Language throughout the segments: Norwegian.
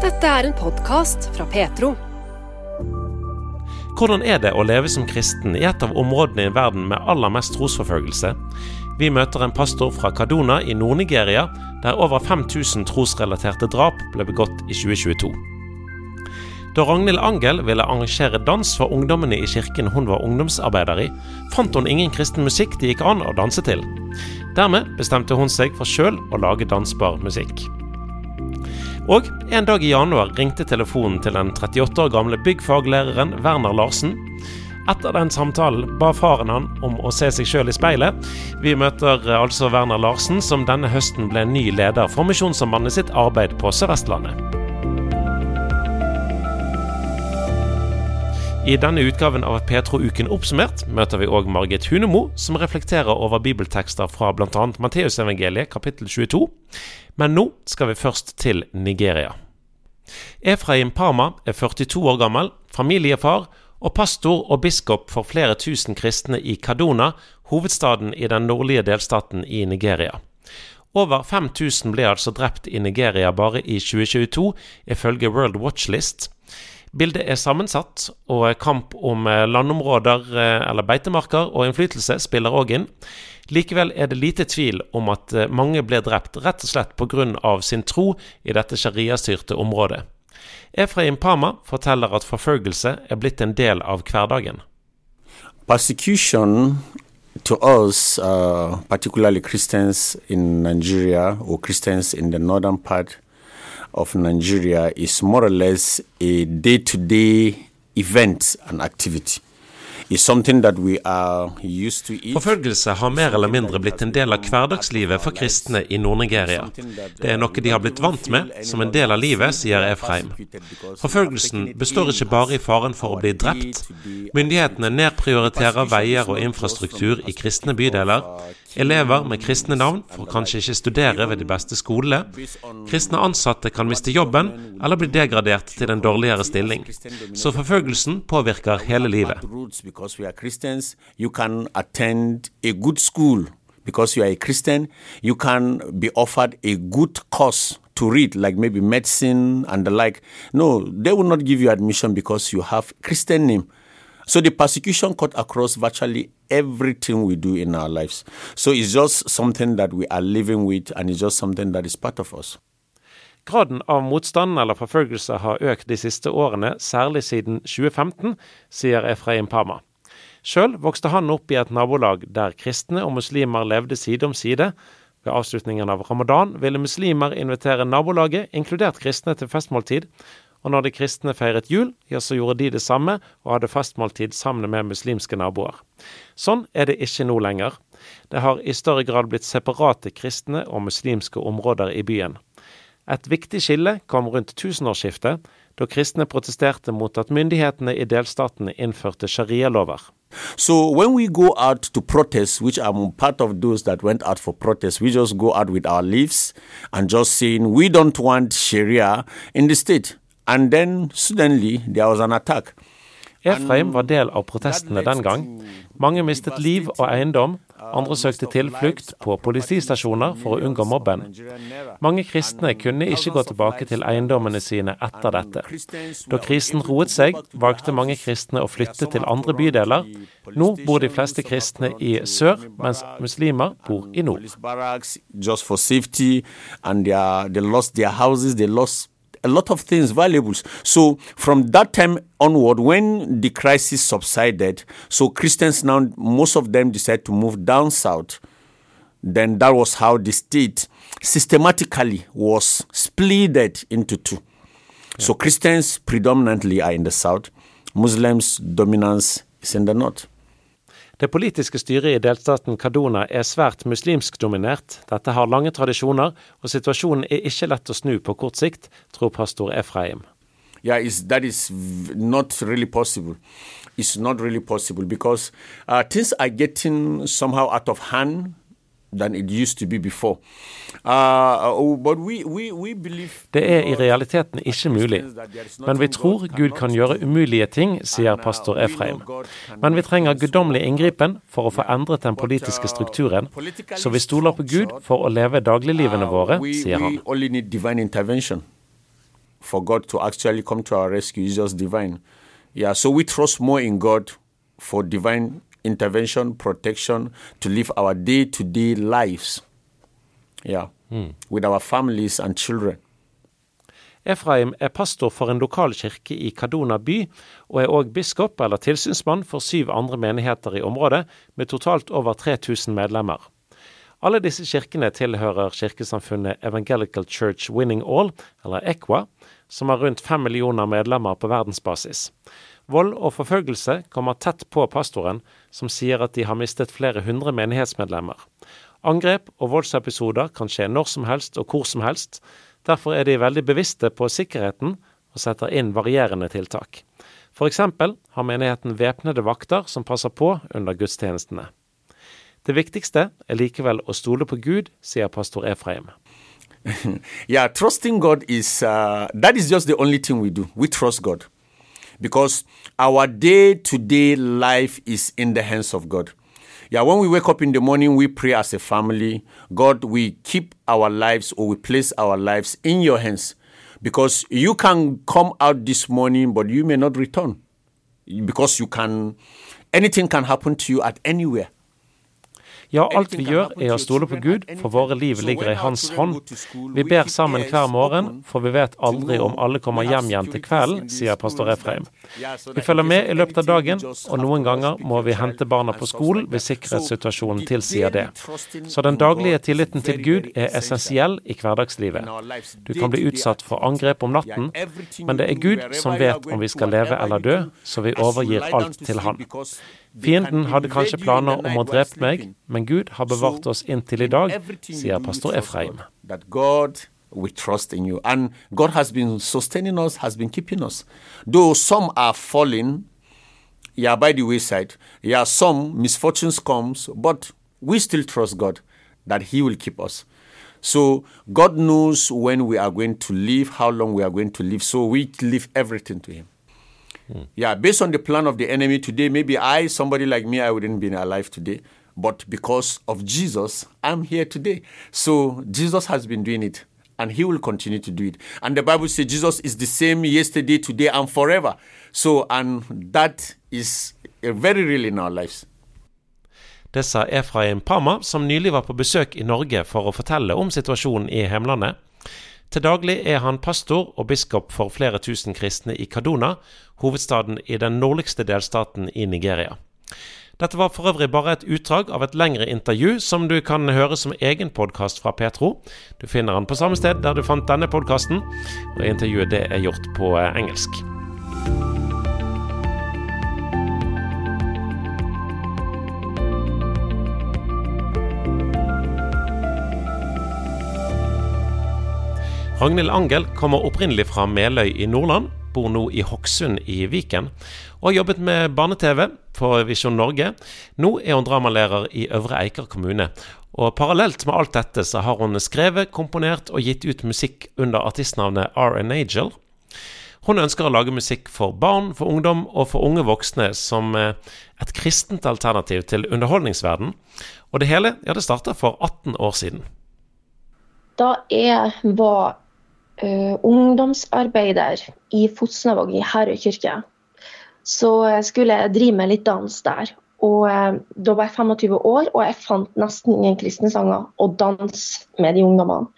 Dette er en podkast fra Petro. Hvordan er det å leve som kristen i et av områdene i verden med aller mest trosforfølgelse? Vi møter en pastor fra Kaduna i Nord-Nigeria, der over 5000 trosrelaterte drap ble begått i 2022. Da Ragnhild Angel ville arrangere dans for ungdommene i kirken hun var ungdomsarbeider i, fant hun ingen kristen musikk det gikk an å danse til. Dermed bestemte hun seg for sjøl å lage dansbar musikk. Og en dag i januar ringte telefonen til den 38 år gamle byggfaglæreren Werner Larsen. Etter den samtalen ba faren han om å se seg sjøl i speilet. Vi møter altså Werner Larsen, som denne høsten ble ny leder for Misjonssambandet sitt arbeid på Sør-Vestlandet. I denne utgaven av Petro-uken oppsummert møter vi òg Margit Hunemo, som reflekterer over bibeltekster fra bl.a. Matteusevangeliet kapittel 22. Men nå skal vi først til Nigeria. Efraim Parma er 42 år gammel, familiefar og pastor og biskop for flere tusen kristne i Kaduna, hovedstaden i den nordlige delstaten i Nigeria. Over 5000 ble altså drept i Nigeria bare i 2022, ifølge World Watch List. Bildet er sammensatt, og kamp om landområder eller beitemarker og innflytelse spiller òg inn. Likevel er det lite tvil om at mange ble drept rett og slett pga. sin tro i dette sharia-styrte området. Efraim Pama forteller at forfølgelse er blitt en del av hverdagen. Persecution to us, uh, particularly Christians in Nigeria or Christians in the northern part of Nigeria, is more or less a day to day event and activity. Forfølgelse har mer eller mindre blitt en del av hverdagslivet for kristne i Nord-Nigeria. Det er noe de har blitt vant med som en del av livet, sier Efraim. Forfølgelsen består ikke bare i faren for å bli drept. Myndighetene nedprioriterer veier og infrastruktur i kristne bydeler. Elever med kristne navn får kanskje ikke studere ved de beste skolene. Kristne ansatte kan miste jobben eller bli degradert til en dårligere stilling. Så forfølgelsen påvirker hele livet. because you are a Christian. You can be offered a good course to read, like maybe medicine and the like. No, they will not give you admission because you have Christian name. So the persecution cut across virtually everything we do in our lives. So it's just something that we are living with, and it's just something that is part of us. Graden av motstand eller forfølgelse har økt de siste årene, særlig siden 2015, sier Efraim Pama. Sjøl vokste han opp i et nabolag der kristne og muslimer levde side om side. Ved avslutningen av ramadan ville muslimer invitere nabolaget, inkludert kristne, til festmåltid. Og når de kristne feiret jul, ja, så gjorde de det samme og hadde festmåltid sammen med muslimske naboer. Sånn er det ikke nå lenger. Det har i større grad blitt separate kristne og muslimske områder i byen. Et viktig skille kom rundt tusenårsskiftet, da kristne protesterte mot at myndighetene i delstatene innførte sharialover. So when we go out to protest, which I'm part of those that went out for protest, we just go out with our leaves and just saying we don't want Sharia in the state. And then suddenly there was an attack. Efraim var del av protestene den gang. Mange mistet liv og eiendom, andre søkte tilflukt på politistasjoner for å unngå mobben. Mange kristne kunne ikke gå tilbake til eiendommene sine etter dette. Da krisen roet seg, valgte mange kristne å flytte til andre bydeler. Nå bor de fleste kristne i sør, mens muslimer bor i nord. Just for safety, and they, are, they lost their houses, they lost a lot of things, valuables. So from that time onward, when the crisis subsided, so Christians now, most of them decided to move down south. Then that was how the state systematically was split into two. Yeah. So Christians predominantly are in the south, Muslims dominance is in the north. Det politiske styret i delstaten Kaduna er svært muslimsk dominert. Dette har lange tradisjoner, og situasjonen er ikke lett å snu på kort sikt, tror pastor Efraim. Yeah, it's, that is not really possible. It's not really possible because uh, things are getting somehow out than it used to be before. Uh, but we, we, we believe, det er i realiteten ikke mulig, men vi tror Gud kan gjøre umulige ting, sier pastor Efraim. Men vi trenger guddommelig inngripen for å få endret den politiske strukturen, så vi stoler på Gud for å leve dagliglivene våre, sier han. for God to actually come to our rescue is just divine. Yeah, so we trust more in God for divine intervention, protection to live our day to day lives. Yeah, with our families and children. Efraim er pastor for en lokal kirke i Kaduna by, og er òg biskop eller tilsynsmann for syv andre menigheter i området, med totalt over 3000 medlemmer. Alle disse kirkene tilhører kirkesamfunnet Evangelical Church Winning All, eller EQUA, som har rundt fem millioner medlemmer på verdensbasis. Vold og forfølgelse kommer tett på pastoren, som sier at de har mistet flere hundre menighetsmedlemmer. Angrep og voldsepisoder kan skje når som helst og hvor som helst. Derfor er de veldig bevisste på sikkerheten og setter inn varierende tiltak. Eksempel har menigheten væpnede vakter som passer på under gudstjenestene. Det viktigste er likevel å stole på Gud, sier pastor Efraim. yeah, trusting God is uh, that is just the only thing we do. We trust God because our day to day life is in the hands of God. Yeah, when we wake up in the morning, we pray as a family. God, we keep our lives or we place our lives in your hands because you can come out this morning, but you may not return because you can, anything can happen to you at anywhere. Ja, alt vi gjør er å stole på Gud, for våre liv ligger i Hans hånd. Vi ber sammen hver morgen, for vi vet aldri om alle kommer hjem igjen til kvelden, sier pastor Efraim. Vi følger med i løpet av dagen, og noen ganger må vi hente barna på skolen hvis sikkerhetssituasjonen tilsier det. Så den daglige tilliten til Gud er essensiell i hverdagslivet. Du kan bli utsatt for angrep om natten, men det er Gud som vet om vi skal leve eller dø, så vi overgir alt til Han. Fienden hadde kanskje planer om å drepe meg, men Gud har bevart oss inntil i dag, sier pastor Efraim. We trust in you. And God has been sustaining us, has been keeping us. Though some are falling, yeah, by the wayside, yeah, some misfortunes comes, but we still trust God that He will keep us. So God knows when we are going to live, how long we are going to live. So we leave everything to Him. Yeah, based on the plan of the enemy today, maybe I, somebody like me, I wouldn't be alive today. But because of Jesus, I'm here today. So Jesus has been doing it and he will continue to do it. And the Bible says Jesus is the same yesterday, today, and forever. So, and that is very real in our lives. Det sa Efraim Pama, som nylig var på besøk i Norge for å fortelle om situasjonen i hjemlandet. Til daglig er han pastor og biskop for flere tusen kristne i Kaduna, hovedstaden i den nordligste delstaten i Nigeria. Dette var for øvrig bare et utdrag av et lengre intervju som du kan høre som egen podkast fra Petro. Du finner den på samme sted der du fant denne podkasten, og intervjuet det er gjort på eh, engelsk. Ragnhild Angel kommer opprinnelig fra Meløy i Nordland, bor nå i Hokksund i Viken, og har jobbet med barne-TV for Visjon Norge. Nå er hun dramalærer i Øvre Eiker kommune. Og parallelt med alt dette så har hun skrevet, komponert og gitt ut musikk under artistnavnet R.N. Angel. Hun ønsker å lage musikk for barn, for ungdom og for unge voksne som eh, et kristent alternativ til underholdningsverden. Og det hele ja, det starta for 18 år siden. Da jeg var uh, ungdomsarbeider i Fosnavåg i Herøy kirke, så skulle jeg drive med litt dans der. Og uh, Da var jeg 25 år, og jeg fant nesten ingen kristne sanger å danse med de ungdommene.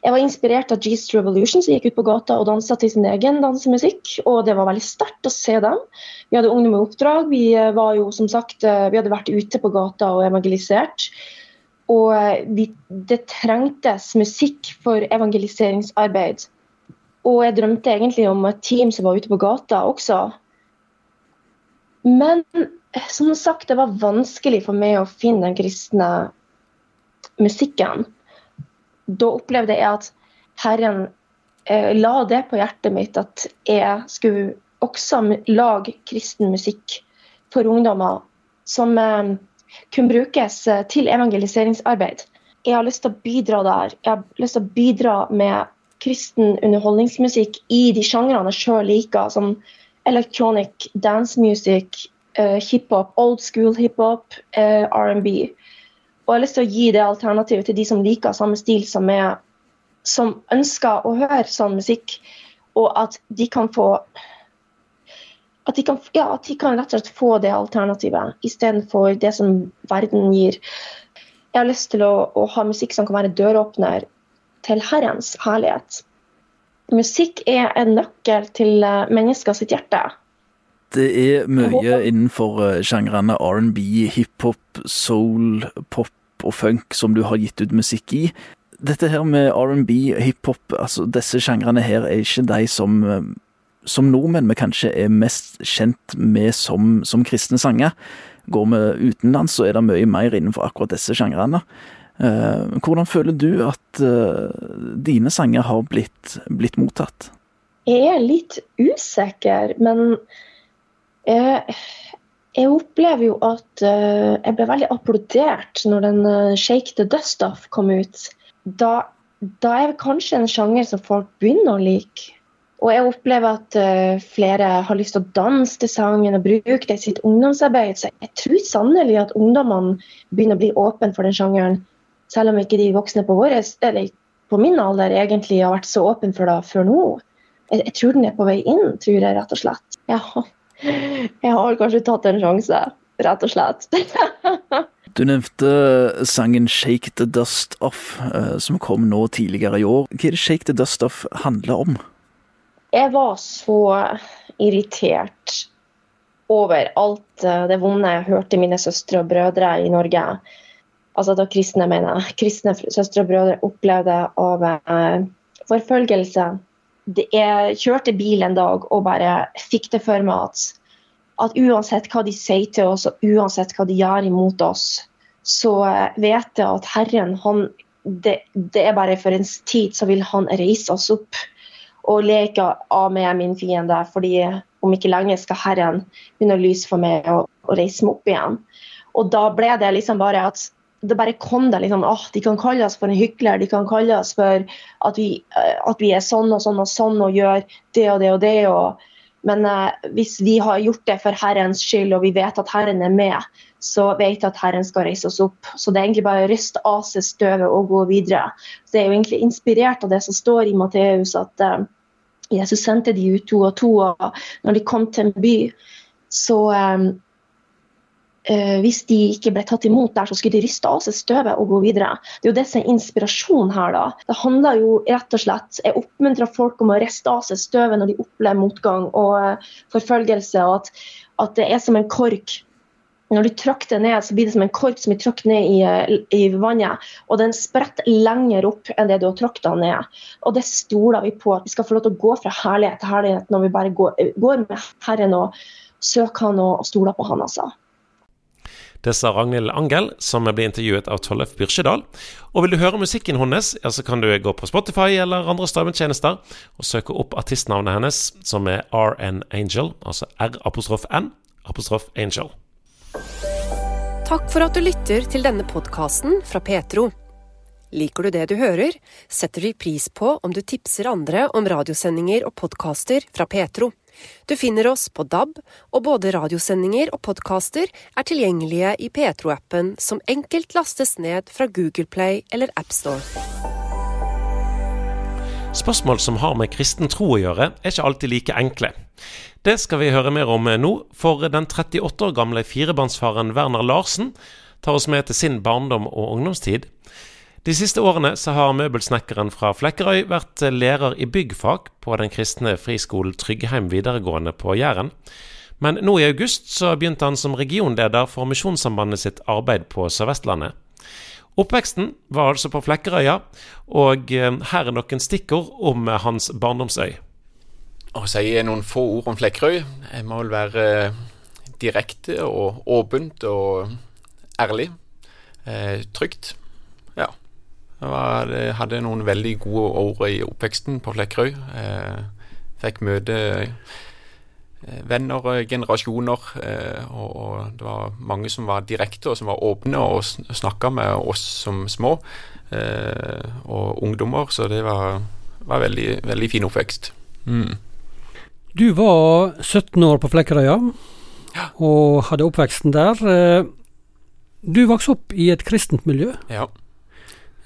Jeg var inspirert av Jesus Revolution, som gikk ut på gata og dansa til sin egen dansemusikk. Og det var veldig sterkt å se dem. Vi hadde ungdom i oppdrag. Vi var jo som sagt, vi hadde vært ute på gata og evangelisert. Og de, det trengtes musikk for evangeliseringsarbeid. Og jeg drømte egentlig om et team som var ute på gata også. Men som sagt, det var vanskelig for meg å finne den kristne musikken. Da opplevde jeg at Herren eh, la det på hjertet mitt at jeg skulle også lage kristen musikk for ungdommer som eh, kunne brukes eh, til evangeliseringsarbeid. Jeg har lyst til å bidra der. Jeg har lyst til å bidra med kristen underholdningsmusikk i de sjangrene jeg sjøl liker, som electronic dance music, uh, hiphop, old school hiphop, uh, R&B. Og jeg har lyst til å gi det alternativet til de som liker samme stil som meg, som ønsker å høre sånn musikk. Og at de kan få at de, kan, ja, at de kan rett og slett få det alternativet istedenfor det som verden gir. Jeg har lyst til å, å ha musikk som kan være døråpner til Herrens herlighet. Musikk er en nøkkel til eh, mennesker sitt hjerte. Det er mye innenfor eh, sjangrene R&B, hiphop, soul, pop og funk som du har gitt ut musikk i. Dette her med R&B, hiphop, altså disse sjangrene her er ikke de som eh, som nordmenn vi kanskje er mest kjent med som, som kristne sanger. Går vi utenlands, så er det mye mer innenfor akkurat disse sjangrene. Eh, hvordan føler du at eh, dine sanger har blitt, blitt, mottatt? Jeg er litt usikker, men jeg, jeg opplever jo at uh, jeg ble veldig applaudert når den 'Shake the Dust Off' kom ut. Da, da er det kanskje en sjanger som folk begynner å like. Og jeg opplever at uh, flere har lyst til å danse til sangen og bruke det i sitt ungdomsarbeid. Så jeg tror sannelig at ungdommene begynner å bli åpne for den sjangeren. Selv om ikke de voksne på, vår, på min alder egentlig har vært så åpne for det før nå. Jeg, jeg, tror den er på vei inn, tror jeg rett og slett. Ja, jeg har kanskje tatt en sjanse, rett og slett. Du nevnte sangen 'Shake the Dust Off', uh, som kom nå tidligere i år. Hva er det 'Shake the Dust Off' handler om? Jeg var så irritert over alt eh, det vonde jeg hørte mine søstre og brødre i Norge. Altså da kristne, mener jeg. Kristne søstre og brødre opplevde av eh, forfølgelse. Jeg kjørte bil en dag og bare fikk det for meg at, at uansett hva de sier til oss, og uansett hva de gjør imot oss, så eh, vet jeg at Herren, han, det, det er bare for en tid, så vil han reise oss opp og leke av med min fiende. fordi om ikke lenge skal Herren begynne å lyse for meg og, og, reise meg opp igjen. Og da ble det liksom bare at det bare kom det liksom, åh, De kan kalle oss for en hykler, de kan kalle oss for at vi, eh, at vi er sånn og sånn og sånn og gjør det og det og det. Og, men eh, hvis vi har gjort det for Herrens skyld, og vi vet at Herren er med, så vet jeg at Herren skal reise oss opp. Så det er egentlig bare å ryste av seg støvet og gå videre. Så Det er jo egentlig inspirert av det som står i Matteus, at uh, Jesus sendte de ut to og to, og når de kom til en by, så um, uh, Hvis de ikke ble tatt imot der, så skulle de ryste av seg støvet og gå videre. Det er jo det som er inspirasjon her. da. Det handler jo rett og slett Jeg oppmuntrer folk om å riste av seg støvet når de opplever motgang og uh, forfølgelse, og at, at det er som en kork når du trykker det ned, så blir det som en kork som blir tråkket ned i, eh, i, vannet. Og den spretter lenger opp enn det du har tråkket den ned. Og det stoler vi på, at vi skal få lov til å gå fra herlighet til herlighet når vi bare går, går med Herren og søker Han og, stoler på Han, altså. Det sa Ragnhild Angel, som ble intervjuet av Tollef Byrkjedal. Og vil du høre musikken hennes, ja, så kan du gå på Spotify eller andre strømmetjenester og søke opp artistnavnet hennes, som er RN Angel, altså R-apostrof-N, apostrof Angel. Takk for at du lytter til denne podkasten fra Petro. Liker du det du hører, setter vi pris på om du tipser andre om radiosendinger og podkaster fra Petro. Du finner oss på DAB, og både radiosendinger og podkaster er tilgjengelige i Petro-appen, som enkelt lastes ned fra Google Play eller AppStore. Spørsmål som har med kristen tro å gjøre, er ikke alltid like enkle. Det skal vi høre mer om nå, for den 38 år gamle firebarnsfaren Werner Larsen tar oss med til sin barndom og ungdomstid. De siste årene så har møbelsnekkeren fra Flekkerøy vært lærer i byggfag på den kristne friskolen Tryggheim videregående på Jæren. Men nå i august så begynte han som regionleder for Misjonssambandet sitt arbeid på Sør-Vestlandet. Oppveksten var altså på Flekkerøya, og eh, her er noen stikkord om hans barndomsøy. Å si noen få ord om Flekkerøy Jeg må vel være eh, direkte og åpent og ærlig. Eh, trygt. Ja. Jeg hadde noen veldig gode år i oppveksten på Flekkerøy. Eh, fikk møte eh, venner, generasjoner, eh, og, og, det var mange som var direkte og som var åpne og snakka med oss som små eh, og ungdommer, så det var, var veldig, veldig fin oppvekst. Mm. Du var 17 år på Flekkerøya og hadde oppveksten der. Eh, du vokste opp i et kristent miljø. Ja.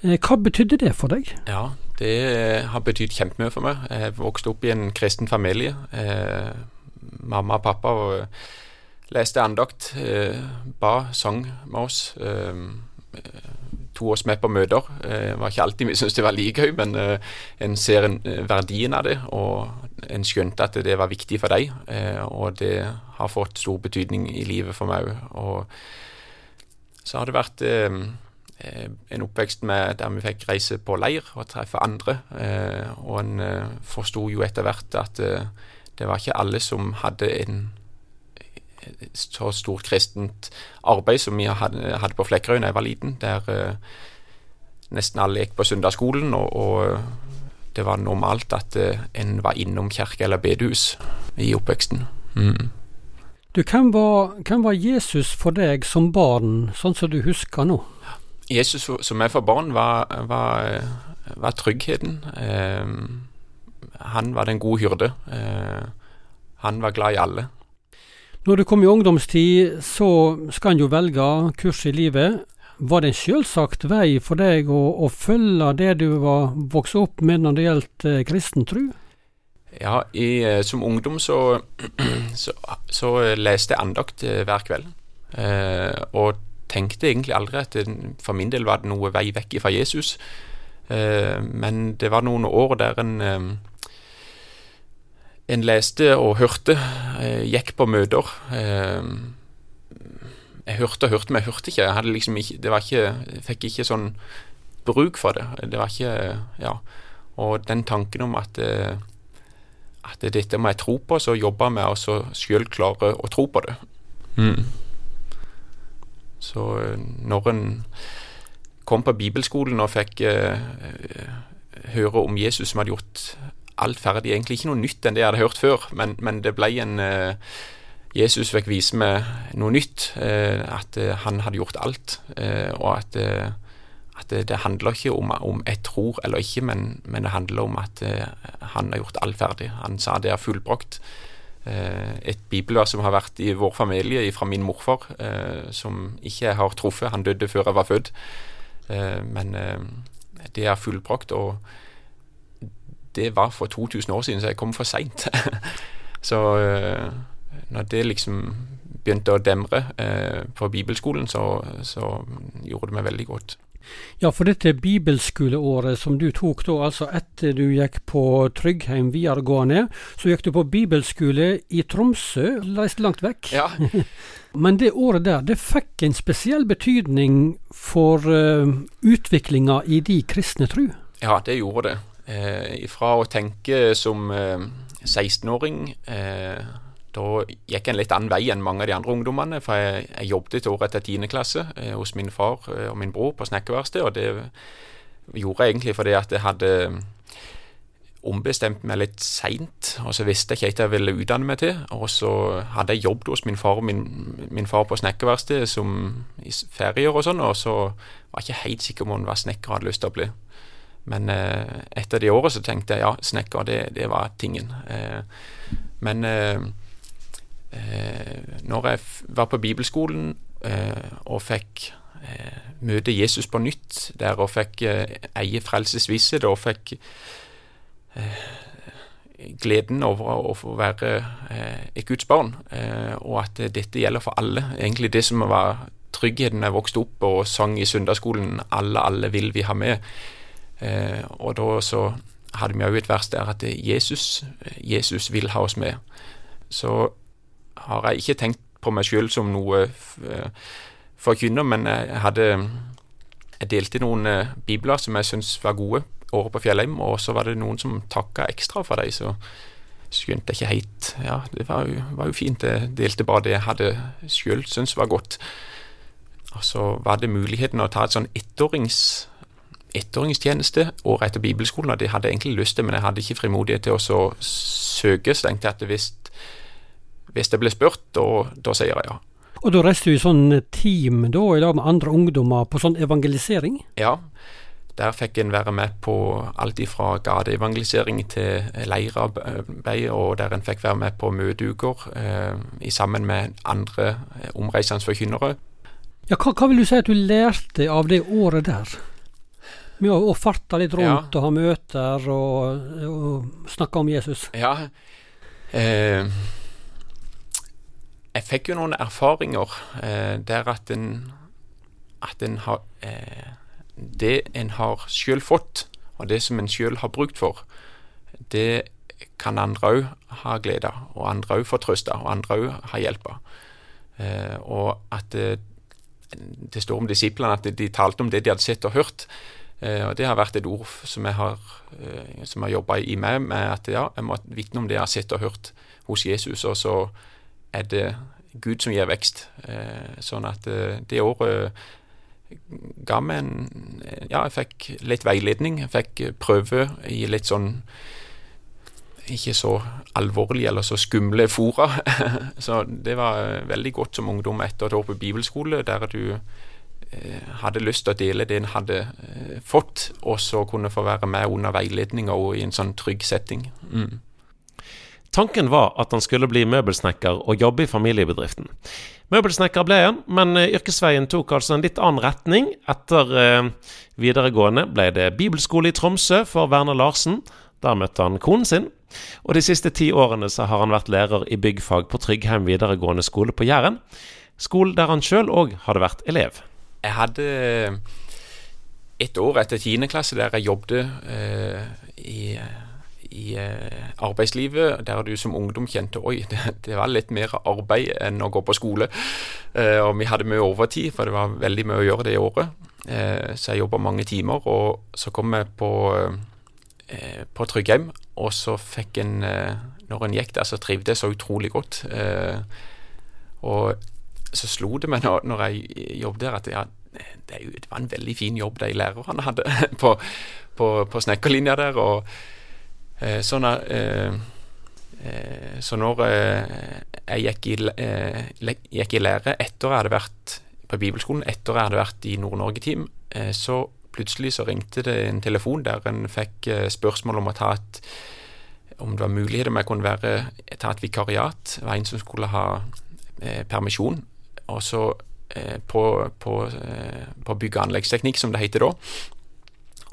Eh, hva betydde det for deg? Ja, Det har betydd kjempemye for meg. Jeg vokste opp i en kristen familie. Eh, mamma og pappa og leste andakt, eh, ba, sang med oss. Eh, to oss med på møter. Det var ikke alltid vi syntes det var like gøy, men en ser en, verdien av det, og en skjønte at det var viktig for dem. Og det har fått stor betydning i livet for meg òg. Og så har det vært en oppvekst med, der vi fikk reise på leir og treffe andre. og en forsto jo etter hvert at det var ikke alle som hadde en så stort kristent arbeid som vi hadde, på Flekkerøy da jeg var liten, der uh, nesten alle gikk på søndagsskolen, og, og det var normalt at uh, en var innom kirke eller bedehus i oppveksten. Mm. Du, hvem var, hvem var, Jesus for deg som barn, sånn som du husker nå? Jesus som jeg for barn, var, var, var tryggheten. Uh, han var den gode hyrde. Eh, han var glad i alle. Når du kom i ungdomstid, så skal en jo velge kurs i livet. Var det en selvsagt vei for deg å, å følge det du var vokst opp med når det gjaldt eh, kristen tro? Ja, i, eh, som ungdom så, så, så, leste jeg andakt eh, hver kveld. Eh, og tenkte egentlig aldri at det, for min del var det noe vei vekk fra Jesus. Eh, men det var noen år der en en leste og hørte, Jeg gikk på møter. Eh, jeg hørte og hørte, men jeg hørte ikke. Jeg, liksom ikke, det var ikke, jeg fikk ikke sånn bruk for det. Det var ikke Ja. Og den tanken om at, eh, at dette må jeg tro på, så jobbe med å sjøl klare å tro på det. Mm. Så når en kom på bibelskolen og fikk høre om Jesus som hadde gjort alt ferdig. Egentlig ikke noe nytt enn det jeg hadde hørt før, men, men det ble en uh, Jesus fikk vise meg noe nytt. Uh, at uh, han hadde gjort alt. og at, at det, handler ikke om om jeg tror eller ikke, men, men det handler om at han har gjort alt ferdig. Han sa det er fullbrakt. et bibelvers som har vært i vår familie fra min morfar, som ikke jeg har truffet. Han døde før jeg var født. men det er fullbrakt. og det var for 2000 år siden, så jeg kom for seint. så øh, når det liksom begynte å demre øh, på bibelskolen, så, så, gjorde det meg veldig godt. Ja, for dette bibelskoleåret som du tok da, altså etter du gikk på Tryggheim videregående, så gikk du på bibelskole i Tromsø, reiste langt vekk. Ja. Men det året der, det fikk en spesiell betydning for uh, utviklinga i de kristne tru? Ja, det gjorde det. Eh, fra å tenke som 16-åring eh, eh, da gikk en litt annen vei enn mange av de andre ungdommene. For jeg, jeg jobbet et år etter 10. klasse eh, hos min far og min bror på snekkerverksted. Og det gjorde jeg egentlig fordi at jeg hadde ombestemt meg litt seint. Og så visste jeg ikke helt jeg ville utdanne meg til. Og så hadde jeg jobbet hos min far og min, min far på snekkerverkstedet i ferier og sånn, og så var jeg ikke helt sikker om hun var snekker og hadde lyst til å bli. Men eh, etter de årene så tenkte jeg ja, snekker, det, det var tingen. Eh, men eh, når jeg var på bibelskolen og fikk møte Jesus på nytt der og fikk eie frelsesvisshet og fikk gleden over å få være et Guds barn, og at dette gjelder for alle. Egentlig det som var tryggheten jeg vokste opp og sang i søndagsskolen, 'Alle, alle vil vi ha med', Eh, og da så hadde vi òg et vers der at Jesus, Jesus vil ha oss med. Så har jeg ikke tenkt på meg sjøl som noe eh, forkynner, men jeg hadde jeg delte noen eh, bibler som jeg syntes var gode året på Fjellheim, og så var det noen som takka ekstra for dem, så skjønte jeg ikke helt Ja, det var jo, var jo fint. Jeg delte bare det jeg hadde sjøl syntes var godt. Og så var det muligheten å ta et sånn ettårings ettåringstjeneste året etter bibelskolen, og det hadde jeg egentlig lyst til, men jeg hadde ikke frimodighet til å søke, så tenkte jeg at hvis, hvis jeg ble spurt, da sier jeg ja. Og da reiste du i sånn team da, i lag med andre ungdommer på sånn evangelisering? Ja, der fikk en være med på alt ifra gateevangelisering til leirarbeid, og der en fikk være med på møteuker eh, sammen med andre eh, omreisende forkynnere. Ja, hva, hva vil du si at du lærte av det året der? Å, å farte litt rundt Ja. og ha møter og, og snakke om Jesus. Ja. Eh, jeg fikk jo noen erfaringer eh, der at en at en har eh, Det en har sjøl fått, og det som en sjøl har brukt for, det kan andre òg ha glede av, og andre òg få trøste og andre òg ha hjelp av. Eh, og at det, det står om disiplene at de talte om det de hadde sett og hørt. Eh, og Det har vært et ord som jeg har, eh, som har jobba i meg med at ja, jeg må vitne om det jeg har sett og hørt hos Jesus, og så er det Gud som gir vekst. Eh, sånn at det året ga meg en Ja, jeg fikk litt veiledning. Jeg fikk prøve i litt sånn ikke så alvorlige eller så skumle fora. så det var veldig godt som ungdom etter et år på bibelskole, der du hadde lyst til å dele det en hadde eh, fått, og så kunne få være med under veiledning og i en sånn trygg setting. Mm. Tanken var at han skulle bli møbelsnekker og jobbe i familiebedriften. Møbelsnekker ble han, men eh, yrkesveien tok altså en litt annen retning. Etter eh, videregående ble det bibelskole i Tromsø for Werner Larsen. Der møtte han konen sin. Og de siste ti årene så har han vært lærer i byggfag på Tryggheim videregående skole på Jæren. Skole der han sjøl òg hadde vært elev. Jeg hadde et år etter 10. klasse der jeg jobbet eh, i, i eh, arbeidslivet, der du som ungdom kjente oi, det, det var litt mer arbeid enn å gå på skole. Eh, og vi hadde mye overtid, for det var veldig mye å gjøre det året. Eh, så jeg jobba mange timer, og så kom jeg på, eh, på Tryggheim, og så fikk en eh, Når en gikk der, så trivdes jeg så utrolig godt. Eh, og så slo det meg når, når jeg jobbet der, at ja, det, det var en veldig fin jobb de lærerne hadde på, på, på snekkerlinja der. og eh, sånn eh, Så når eh, jeg gikk i, eh, gikk i lære etter jeg hadde vært på bibelskolen, etter jeg hadde vært i Nord-Norge-team, så plutselig så ringte det en telefon der en fikk spørsmål om å ta et om det var mulighet om jeg kunne være, ta et vikariat. Det var en som skulle ha permisjon. Og så eh, på, på, eh, på bygg- og anleggsteknikk, som det heter da.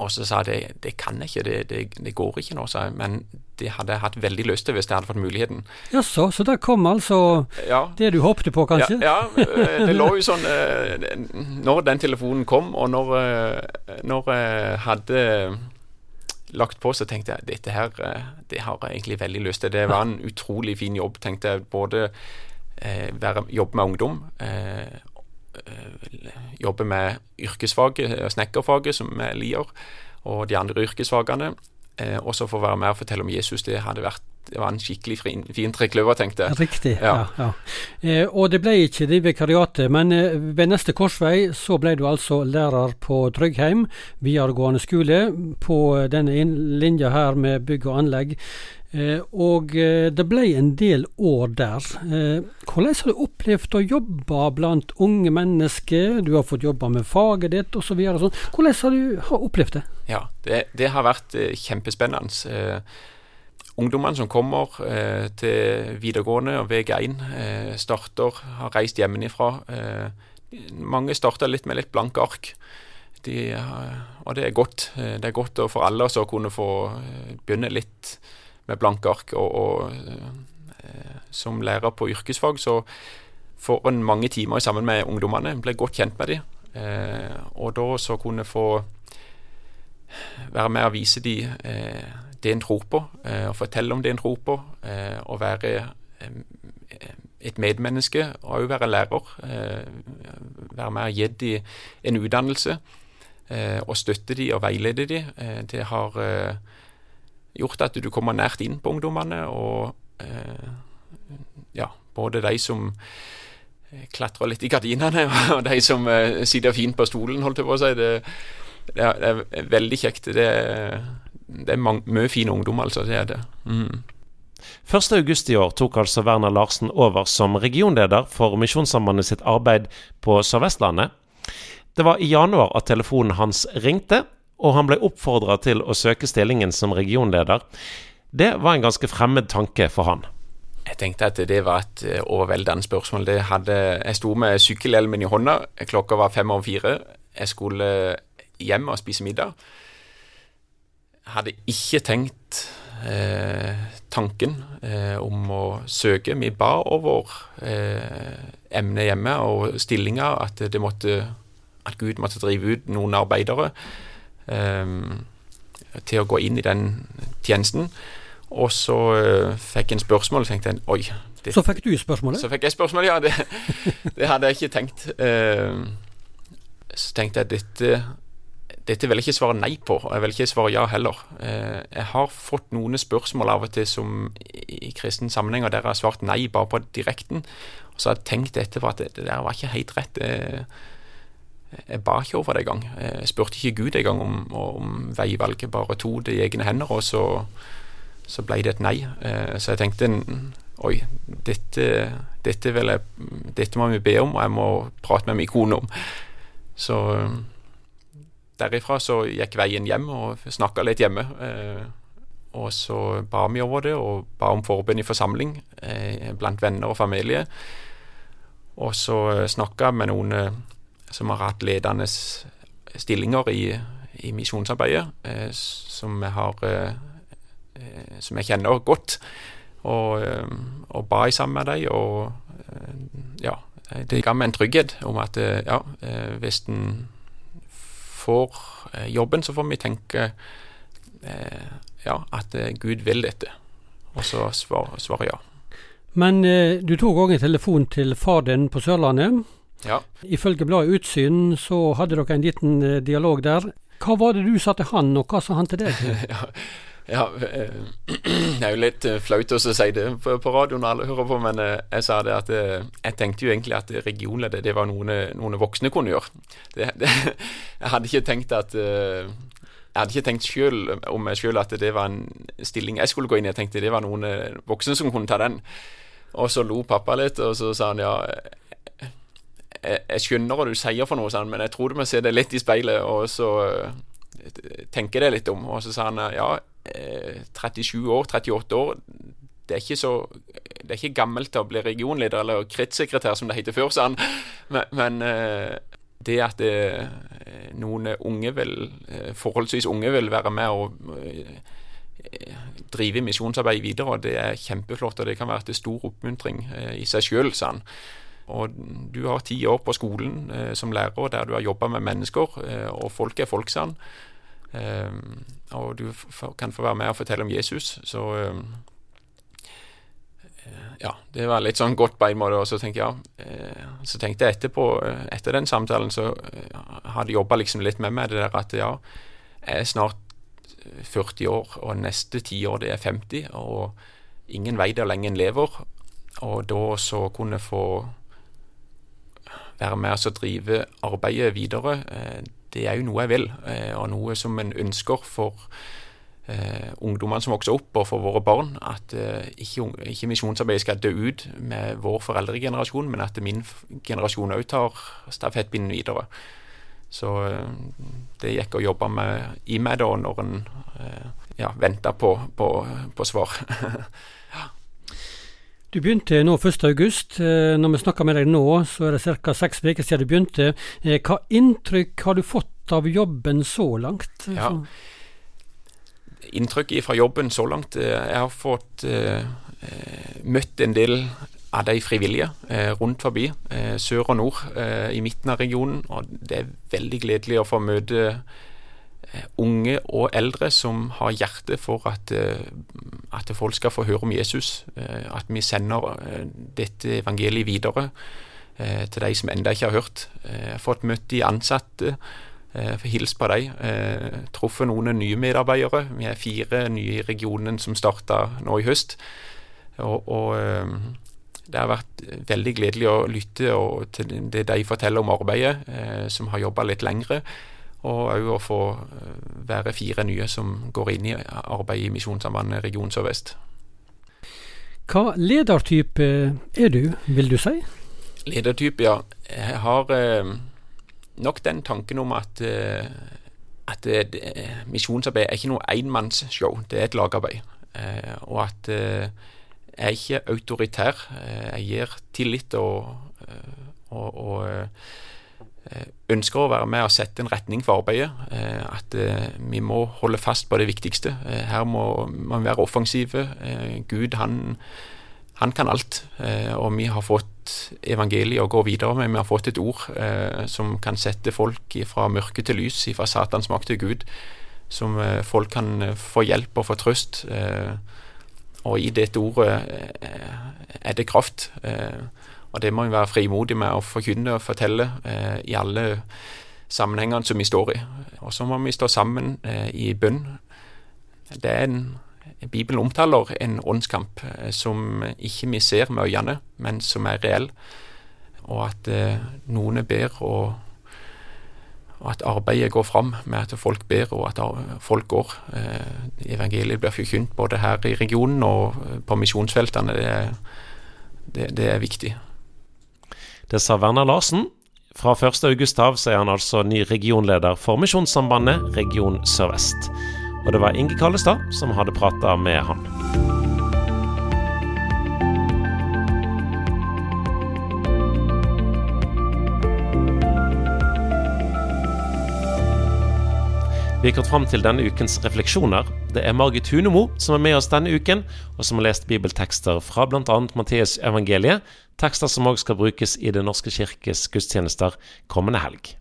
Og så sa jeg det, det kan jeg ikke, det, det, det går ikke nå, sa jeg. Men det hadde jeg hatt veldig lyst til hvis jeg hadde fått muligheten. Jaså, så der kom altså Ja, det du håpte på, kanskje? ja, ja, eh, det lå jo sånn Når den telefonen kom, og når, når jeg hadde lagt på, så tenkte jeg dette her, det har jeg egentlig veldig lyst til. Det var en utrolig fin jobb, tenkte jeg. Både være, jobbe med ungdom, eh, eh, jobbe med yrkesfaget, eh, snekkerfaget, som vi liker, og de andre yrkesfagene. Eh, og så få være med og fortelle om Jesus. Det hadde vært det var en skikkelig fin, fin trekløver, tenkte jeg. Riktig. ja. Ja. ja. Eh, og det ble ikke det vikariatet, men eh, ved neste korsvei så ble du altså lærer på Tryggheim videregående skole på eh, denne linja her med bygg og anlegg. Eh, og eh, det ble en del år der. Eh, hvordan har du opplevd å jobbe blant unge mennesker? Du har fått jobbe med faget ditt osv. Sånn. Hvordan har du har opplevd det? Ja, det, det har vært kjempespennende. Ungdommene som kommer til videregående og VG1, eh, starter, har reist hjemmefra. Mange starter litt med litt blanke ark. De, og det er godt. Det er godt for alle å kunne få begynne litt med blanke ark. Og, og eh, som lærer på yrkesfag så får en mange timer sammen med ungdommene, blir godt kjent med dem. Eh, og da så kunne få være med og vise dem eh, det en tror på, eh, og fortelle om det en tror på, eh, og være eh, et medmenneske, og òg være lærer. Være med og gi dem en utdannelse, og støtte dem og veilede dem. Det har gjort at du kommer nært inn på ungdommene, og eh, ja, både de som eh, klatrer litt i gardinene, og de som eh, sitter fint på stolen, holdt jeg på å si. Det, det, er, det er veldig kjekt. Det det er mye fin ungdom, altså. Det er det. Mm. 1. august i år tok altså Werner Larsen over som regionleder for Misjonssambandet sitt arbeid på Sør-Vestlandet. Det var i januar at telefonen hans ringte, og han ble oppfordra til å søke stillingen som regionleder. Det var en ganske fremmed tanke for han. Jeg tenkte at det var et eh, overveldende spørsmål. Hadde, jeg sto med sykkelhjelmen i hånda, klokka var fem over fire. Jeg skulle hjem og spise middag. Hadde ikke tenkt eh, tanken eh, om å søke. Vi ba over eh, emnet hjemme og stillinga, at, at Gud måtte drive ut noen arbeidere til å gå inn i den tjenesten. Og så uh, fikk jeg en spørsmål og tenkte jeg, oi det, Så fikk du spørsmålet? Så fikk jeg spørsmålet, ja. Det, det hadde jeg ikke tenkt. Uh, så tenkte jeg dette dette vil jeg ikke svare nei på, og jeg vil ikke svare ja heller. Uh, jeg har fått noen spørsmål av og til som i kristen sammenheng, og der har svart nei bare på direkten. Og så har jeg tenkt etterpå at det, det der var ikke helt rett. Jeg, ba ikke over det engang. Jeg spurte ikke Gud engang om, om veivalget, bare tok det i egne hender. og så så ble det et nei. Eh, så jeg tenkte oi, dette, dette, jeg, dette, må vi be om, og jeg må prate med min kone om. Så eh, derifra så gikk veien hjem og snakka litt hjemme. Eh, og så ba vi over det, og ba om forbønn i forsamling blant venner og familie. Og så snakka jeg med noen som har hatt ledende stillinger i, i misjonsarbeidet, som vi har Eh, som jeg kjenner godt, og, eh, og ba sammen med dem. Og eh, ja, det ga meg en trygghet om at ja, hvis en får jobben, så får vi tenke ja, at Gud vil dette. Og så svarer svar ja. Men du tok òg en telefon til far din på Sørlandet. Ja. Ifølge bladet Utsyn så hadde dere en liten dialog der. Hva var det du sa til han, og hva sa han til deg? ja. Ja, eh, det er jo litt eh, flaut å si det på, radioen alle hører på, men eh, jeg sa det at jeg tenkte jo egentlig at regionleddet det var noen, noen voksne kunne gjøre. Det, det, jeg hadde ikke tenkt at jeg hadde ikke tenkt selv om meg sjøl at det var en stilling jeg skulle gå inn i. Jeg tenkte det var noen voksne som kunne ta den. Og så lo pappa litt, og så sa han ja jeg, skjønner hva du sier for noe, sånn, men jeg tror du må se det litt i speilet, og så tenke det litt om. Og så sa han ja, 37 år, 38 år det er ikke så Det er ikke gammelt til å bli regionleder eller kretssekretær, som det heter før, sa han. Men, men eh, det at det, eh, noen unge vil, eh, forholdsvis unge vil være med og drive misjonsarbeid videre, det er kjempeflott. Og det kan være til stor oppmuntring i seg sjøl, sa han. Og du har ti år på skolen som lærer der du har jobba med mennesker, og folk er folk, sa. Ehm, og du kan få være med og fortelle om Jesus. Så eh, ja, det var litt sånn godt på en måte. Og så tenkte jeg, ja, så tenkte jeg etterpå, eh, etter den samtalen, så eh, hadde jeg jobba liksom litt med meg det der at ja, jeg er snart 40 år, og neste tiår det er 50, og ingen vei hvor lenge en lever. Og da så kunne få være med og drive arbeidet videre det er jo noe jeg vil, eh, og noe som en ønsker for eh, ungdommene som vokser opp, og for våre barn. At eh, ikke, ikke misjonsarbeidet skal dø ut med vår foreldregenerasjon, men at min generasjon òg tar stafettpinnen videre. Så det gikk å jobbe med, i meg da når en ja, venta på, på, på svar. Du begynte nå 1.8. august. når vi snakker med deg nå, så er det ca. seks uker siden du begynte. Eh, hva inntrykk har du fått av jobben så langt? Ja. Inntrykket fra jobben så langt eh, Jeg har fått uh, møtt en del av de frivillige uh, rundt forbi, uh, sør og nord, i midten av regionen. Og det er veldig gledelig å få møte Eh, unge og eldre som har hjerte for at, eh, at folk skal få høre om Jesus. Eh, at vi sender dette evangeliet videre til de som ennå ikke har hørt. Jeg har fått møtt de ansatte. Hils på dem. Truffet noen nye medarbeidere. Vi er fire nye i regionen som starta nå i høst. Og, og det har vært veldig gledelig å lytte til det de forteller om arbeidet, som har jobba litt lengre og òg å få eh, være fire nye som går inn i arbeid i Misjonssambandet region Sør-Vest. Hva ledertype er du, vil du si? Ledertype, ja. Jeg har eh, nok den tanken om at, eh, at eh, misjonsarbeid er ikke noe enmannsshow, det er et lagarbeid. Eh, og at eh, jeg er ikke autoritær. jeg gir tillit og, og, og eh, ønsker å være med og sette en retning for arbeidet. Eh, at vi må holde fast på det viktigste. Her må man være offensive. Gud, han, han kan alt. Og vi har fått evangeliet å gå videre med. Vi har fått et ord som kan sette folk fra mørke til lys, fra Satans makt til Gud. Som folk kan få hjelp og få trøst. Og i dette ordet er det kraft. Og det må vi være frimodige med å forkynne og fortelle eh, i alle sammenhengene som vi står i. Og så må vi stå sammen eh, i bønn. Det er en Bibelen omtaler en åndskamp eh, som ikke vi ser med øynene, men som er reell. Og at eh, noen ber, og, og, at arbeidet går fram med at folk ber, og at folk går. Eh, evangeliet blir forkynt både her i regionen og på misjonsfeltene. Det, det, det er viktig. Det sa Werner Larsen. Fra 1.8 av så er han altså ny regionleder for Misjonssambandet region Sør-Vest. Og det var Inge Kallestad som hadde prata med han. Vi har kommet fram til denne ukens refleksjoner. Det er Margit Hunemo som er med oss denne uken, og som har lest bibeltekster fra bl.a. Matteus evangeliet, tekster som òg skal brukes i Den norske kirkes gudstjenester kommende helg.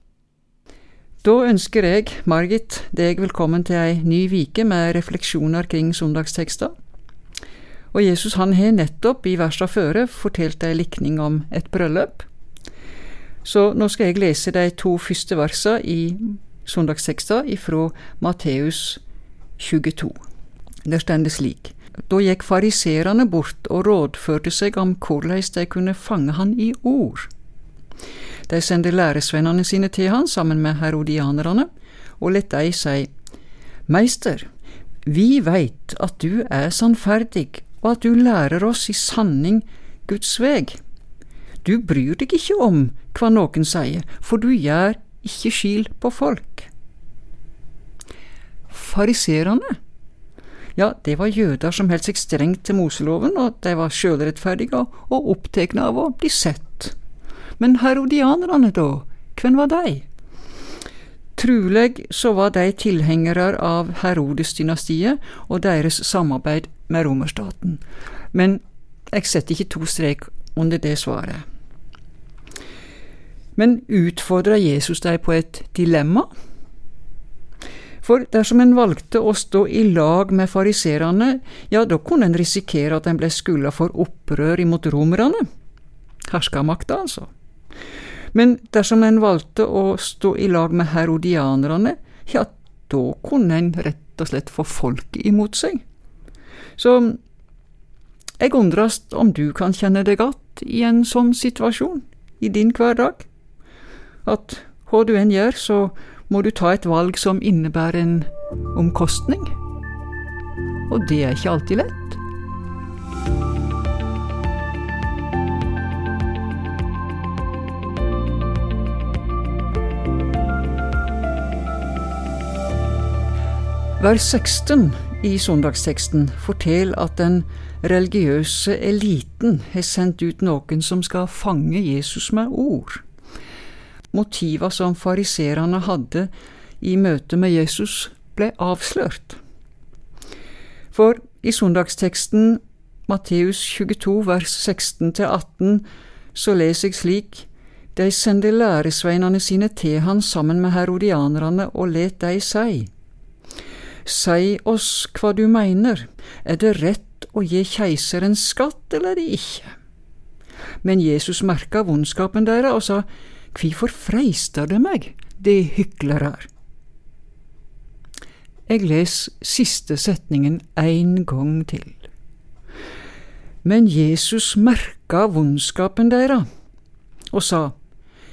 Da ønsker jeg, Margit, deg velkommen til ei ny vike med refleksjoner kring søndagstekster. Og Jesus han har nettopp i versa føre fortalt ei likning om et bryllup. Så nå skal jeg lese de to første versa i søndagstekster ifra Matteus 22. Der står det slik. Da gikk fariserene bort og rådførte seg om hvordan de kunne fange han i ord. De sendte læresvennene sine til han sammen med herodianerne, og let de si, Meister, vi veit at du er sannferdig, og at du lærer oss i sanning Guds veg. Du bryr deg ikke om hva noen sier, for du gjør ikke skil på folk. Fariserene, ja, det var jøder som holdt seg strengt til Moseloven, og de var sjølrettferdige og opptatt av å bli sett. Men herodianerne, da, hvem var de? Truleg så var de tilhengere av Herodes-dynastiet og deres samarbeid med romerstaten, men jeg setter ikke to strek under det svaret. Men utfordra Jesus deg på et dilemma? For dersom en valgte å stå i lag med fariserene, ja, da kunne en risikere at en ble skylda for opprør imot romerne. Herskermakta, altså. Men dersom en valgte å stå i lag med herodianerne, ja, da kunne en rett og slett få folket imot seg. Så jeg undres om du kan kjenne deg igjen i en sånn situasjon i din hverdag at hva du enn gjør, så må du ta et valg som innebærer en omkostning. Og det er ikke alltid lett. Vers 16 i søndagsteksten forteller at den religiøse eliten har sendt ut noen som skal fange Jesus med ord motiva som fariserene hadde i møte med Jesus, ble avslørt. For i søndagsteksten Matteus 22 vers 16-18 så leser jeg slik De sendte læresveinene sine til han sammen med herodianerne og let de si. Si oss hva du mener, er det rett å gi keiseren skatt eller ikke? Men Jesus merka vondskapen deres og sa, Kvifor freistar det meg, de hyklerar? Jeg les siste setningen ein gong til. Men Jesus merka vondskapen deira og sa,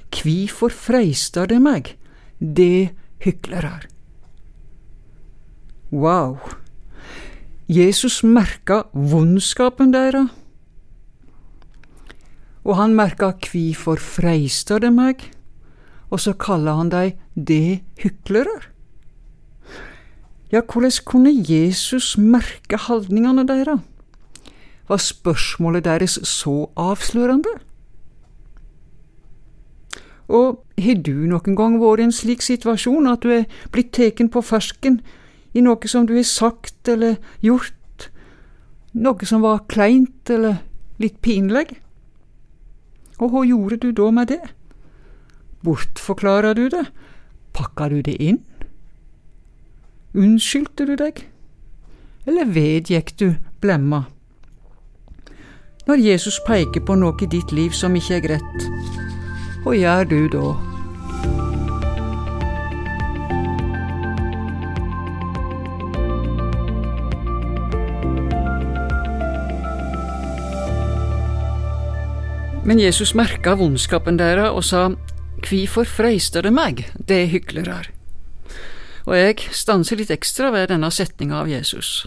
Kvifor freistar det meg, de hyklerar? Wow! Jesus merka vondskapen deira og han merka kvifor freistar det meg, og så kalla han dei det hyklerer. Ja, hvordan kunne Jesus merke haldningane deres? Var spørsmålet deres så avslørende? Og har du noen gang vært i en slik situasjon at du er blitt tatt på fersken i noe som du har sagt eller gjort, noe som var kleint eller litt pinlig? Og hva gjorde du da med det? Bortforklarer du det? Pakka du det inn? Unnskyldte du deg? Eller vedgikk du blemma? Når Jesus peker på noe i ditt liv som ikke er greit, hva gjør du da? Men Jesus merka vondskapen deres og sa, Kvifor freister det meg, det hyklerar? Og jeg stanser litt ekstra ved denne setninga av Jesus,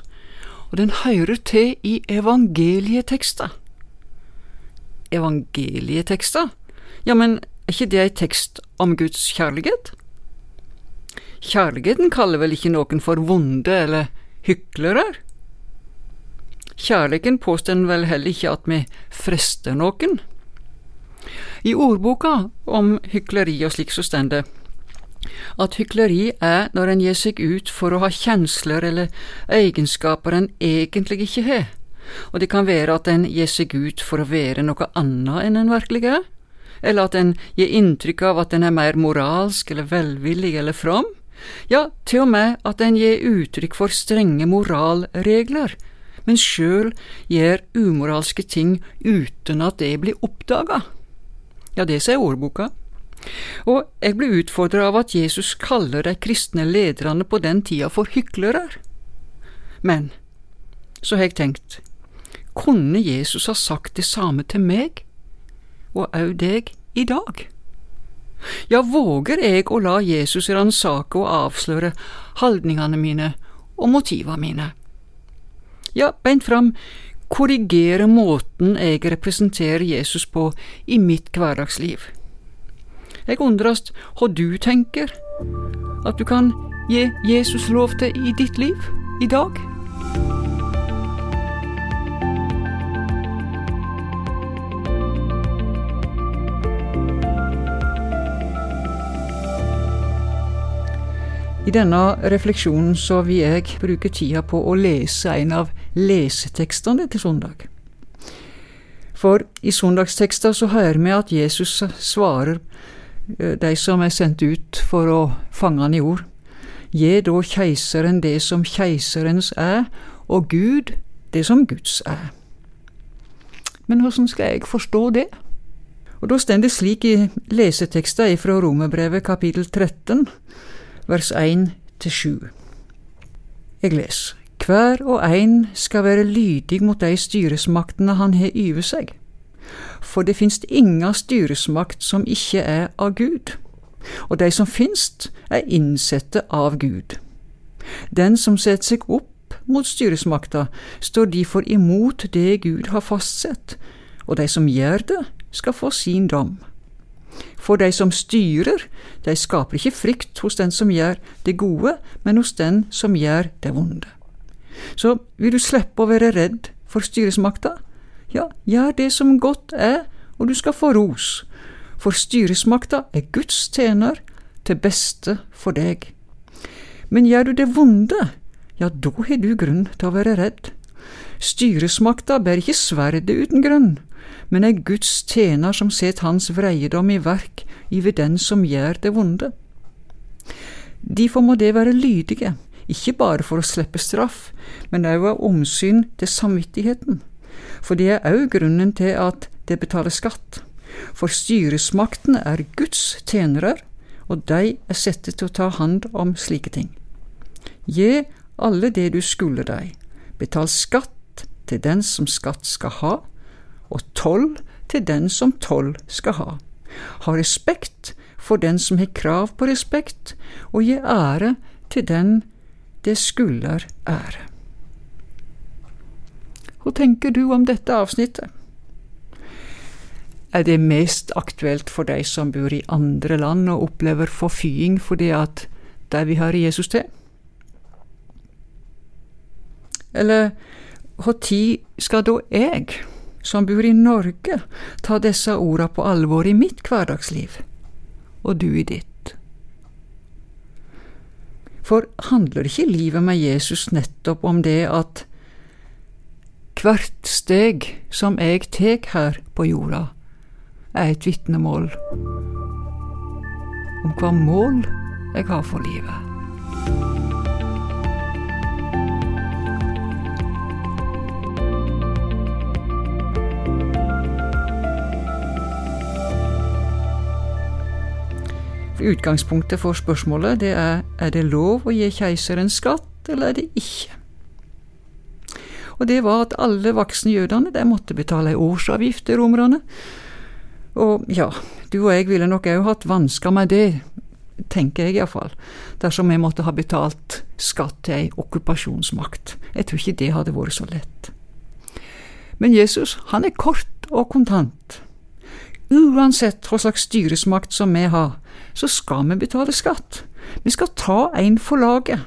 og den hører til i evangelieteksta. Evangelieteksta? Ja, men er ikke det ei tekst om Guds kjærlighet? Kjærligheten kaller vel ikke noen for vonde eller hyklere? Kjærligheten påstår vel heller ikke at vi frester noen? I ordboka om hykleri og slik så står det at hykleri er når en gir seg ut for å ha kjensler eller egenskaper en egentlig ikke har, og det kan være at en gir seg ut for å være noe annet enn en virkelig er, eller at en gir inntrykk av at en er mer moralsk eller velvillig eller from, ja, til og med at en gir uttrykk for strenge moralregler, men sjøl gjør umoralske ting uten at det blir oppdaga. Ja, det sier ordboka. Og jeg ble utfordra av at Jesus kaller de kristne lederne på den tida for hyklere. Men så har jeg tenkt, kunne Jesus ha sagt det samme til meg, og òg deg, i dag? Ja, våger jeg å la Jesus ransake og avsløre holdningene mine og motivene mine? Ja, beint fram, korrigere måten jeg representerer Jesus på i mitt hverdagsliv. Jeg undres hva du tenker at du kan gi Jesus lov til i ditt liv i dag. I denne refleksjonen så vil jeg bruke tida på å lese en av lesetekstene til søndag. For i søndagstekster så hører vi at Jesus svarer eh, de som er sendt ut for å fange han i ord. Gi da keiseren det som keiserens er, og Gud det som Guds er. Men hvordan skal jeg forstå det? Og Da står det slik i leseteksten fra Romerbrevet kapittel 13, vers 1-7. Jeg leser. Hver og ein skal være lydig mot de styresmaktene han har over seg. For det finst inga styresmakt som ikke er av Gud, og de som finst, er innsette av Gud. Den som setter seg opp mot styresmakta, står derfor imot det Gud har fastsett, og de som gjør det, skal få sin dom. For de som styrer, de skaper ikke frykt hos den som gjør det gode, men hos den som gjør det vonde. Så vil du slippe å være redd for styresmakta? Ja, gjør det som godt er, og du skal få ros. For styresmakta er Guds tjener, til beste for deg. Men gjør du det vonde, ja, da har du grunn til å være redd. Styresmakta bærer ikke sverdet uten grunn, men er Guds tjener som set hans vreiedom i verk iver den som gjør det vonde. Derfor må det være lydige, ikke bare for å slippe straff, men òg av omsyn til samvittigheten. For det er òg grunnen til at det betaler skatt. For styresmaktene er Guds tjenere, og de er satt til å ta hand om slike ting. Gi alle det du skulle deg, betal skatt til den som skatt skal ha, og toll til den som toll skal ha. Ha respekt for den som har krav på respekt, og gi ære til den det skulder ære. Hva tenker du om dette avsnittet? Er det mest aktuelt for de som bor i andre land og opplever forfying fordi at de vil høre Jesus til? Eller når skal da jeg, som bor i Norge, ta disse orda på alvor i mitt hverdagsliv? og du i ditt. For handler ikke livet med Jesus nettopp om det at hvert steg som jeg tek her på jorda, er et vitnemål om hva mål jeg har for livet? Utgangspunktet for spørsmålet det er er det lov å gi keiseren skatt, eller er det ikke. Og det var at alle voksne jødene de måtte betale årsavgift til romerne. Og ja, du og jeg ville nok òg hatt vansker med det, tenker jeg iallfall, dersom vi måtte ha betalt skatt til ei okkupasjonsmakt. Jeg tror ikke det hadde vært så lett. Men Jesus, han er kort og kontant. Uansett hva slags styresmakt som vi har, så skal vi betale skatt. Vi skal ta en for laget.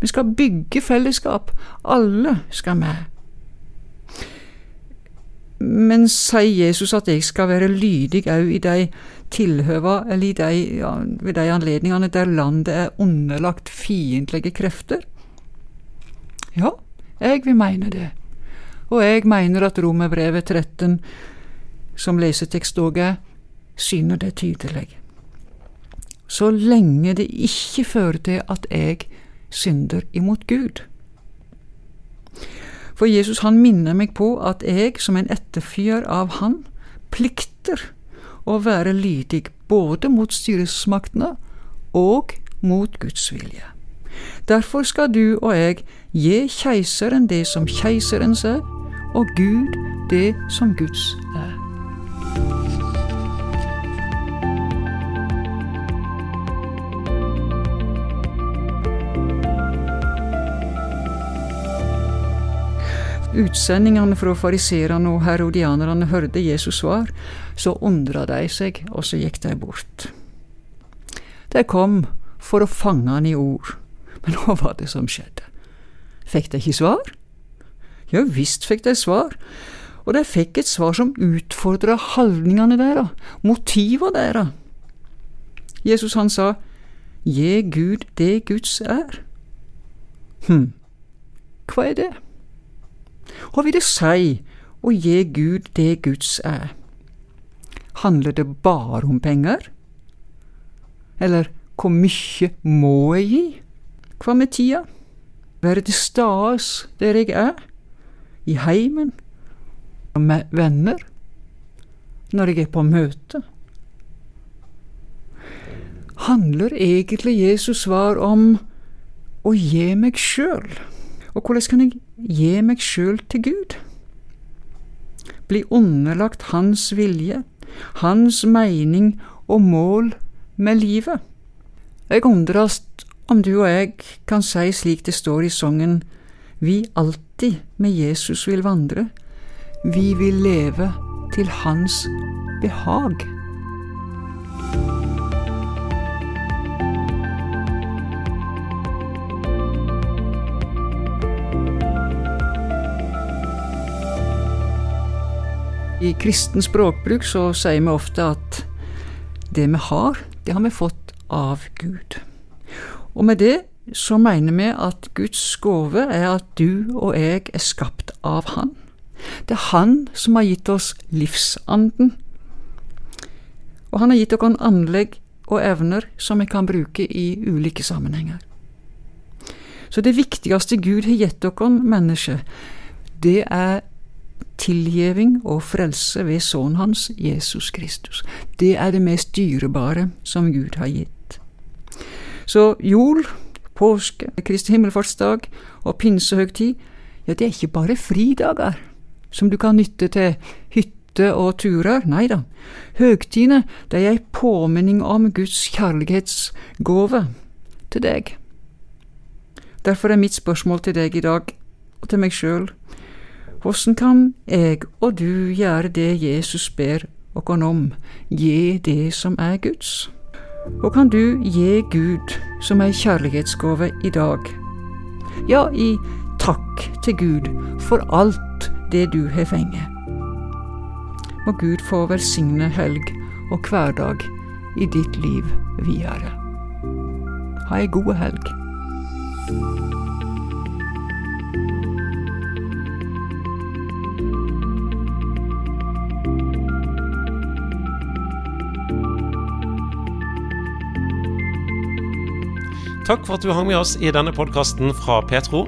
Vi skal bygge fellesskap. Alle skal med. Men sier Jesus at jeg skal være lydig òg i de tilhøva, eller i de, ja, ved de anledningene der landet er underlagt fiendtlige krefter? Ja, jeg vil mene det. Og jeg mener at Romerbrevet 13, som lesetekst òg er, syner det tydelig så lenge det ikke fører til at jeg synder imot Gud. For Jesus han minner meg på at jeg som en etterfyer av Han plikter å være lydig både mot styresmaktene og mot Guds vilje. Derfor skal du og jeg gi keiseren det som keiserens er, og Gud det som Guds er. Utsendingene fra fariserene og herodianerne hørte Jesus svar, så undra de seg, og så gikk de bort. De kom for å fange han i ord, men hva var det som skjedde? Fikk de ikke svar? Ja visst fikk de svar, og de fikk et svar som utfordra holdningene deres, motiva deres. Jesus han sa, Gi Gud det Guds er. Hm, hva er det? Hva vil det si å gi Gud det Guds er? Handler det bare om penger? Eller hvor mye må jeg gi? Hva med tida? Være til stades der jeg er? I heimen? Med venner? Når jeg er på møte? Handler egentlig Jesus svar om å gi meg sjøl? Og hvordan kan jeg gi meg sjøl til Gud. Bli underlagt Hans vilje, Hans mening og mål med livet. Jeg undres om du og jeg kan si slik det står i sangen Vi alltid med Jesus vil vandre, vi vil leve til Hans behag. I kristen språkbruk så sier vi ofte at det vi har, det har vi fått av Gud. Og med det så mener vi at Guds gave er at du og jeg er skapt av Han. Det er Han som har gitt oss livsanden. Og Han har gitt oss anlegg og evner som vi kan bruke i ulike sammenhenger. Så det viktigste Gud har gitt oss mennesker, det er tilgjeving og frelse ved Sønnen hans, Jesus Kristus. Det er det mest dyrebare som Gud har gitt. Så jul, påske, Kristi himmelfartsdag og pinsehøgtid, ja, det er ikke bare fridager som du kan nytte til hytte og turer, nei da. Høgtidene, de er ei påminning om Guds kjærlighetsgave til deg. Derfor er mitt spørsmål til deg i dag, og til meg sjøl, hvordan kan jeg og du gjøre det Jesus ber oss om, gi det som er Guds? Og kan du gi Gud som ei kjærlighetsgave i dag? Ja, i takk til Gud for alt det du har fengt. Må Gud få velsigne helg og hverdag i ditt liv videre. Ha ei god helg. Takk for at du hang med oss i denne podkasten fra Petro.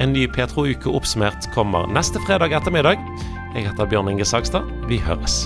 En ny Petro-uke oppsummert kommer neste fredag ettermiddag. Jeg heter Bjørn Inge Sagstad. Vi høres.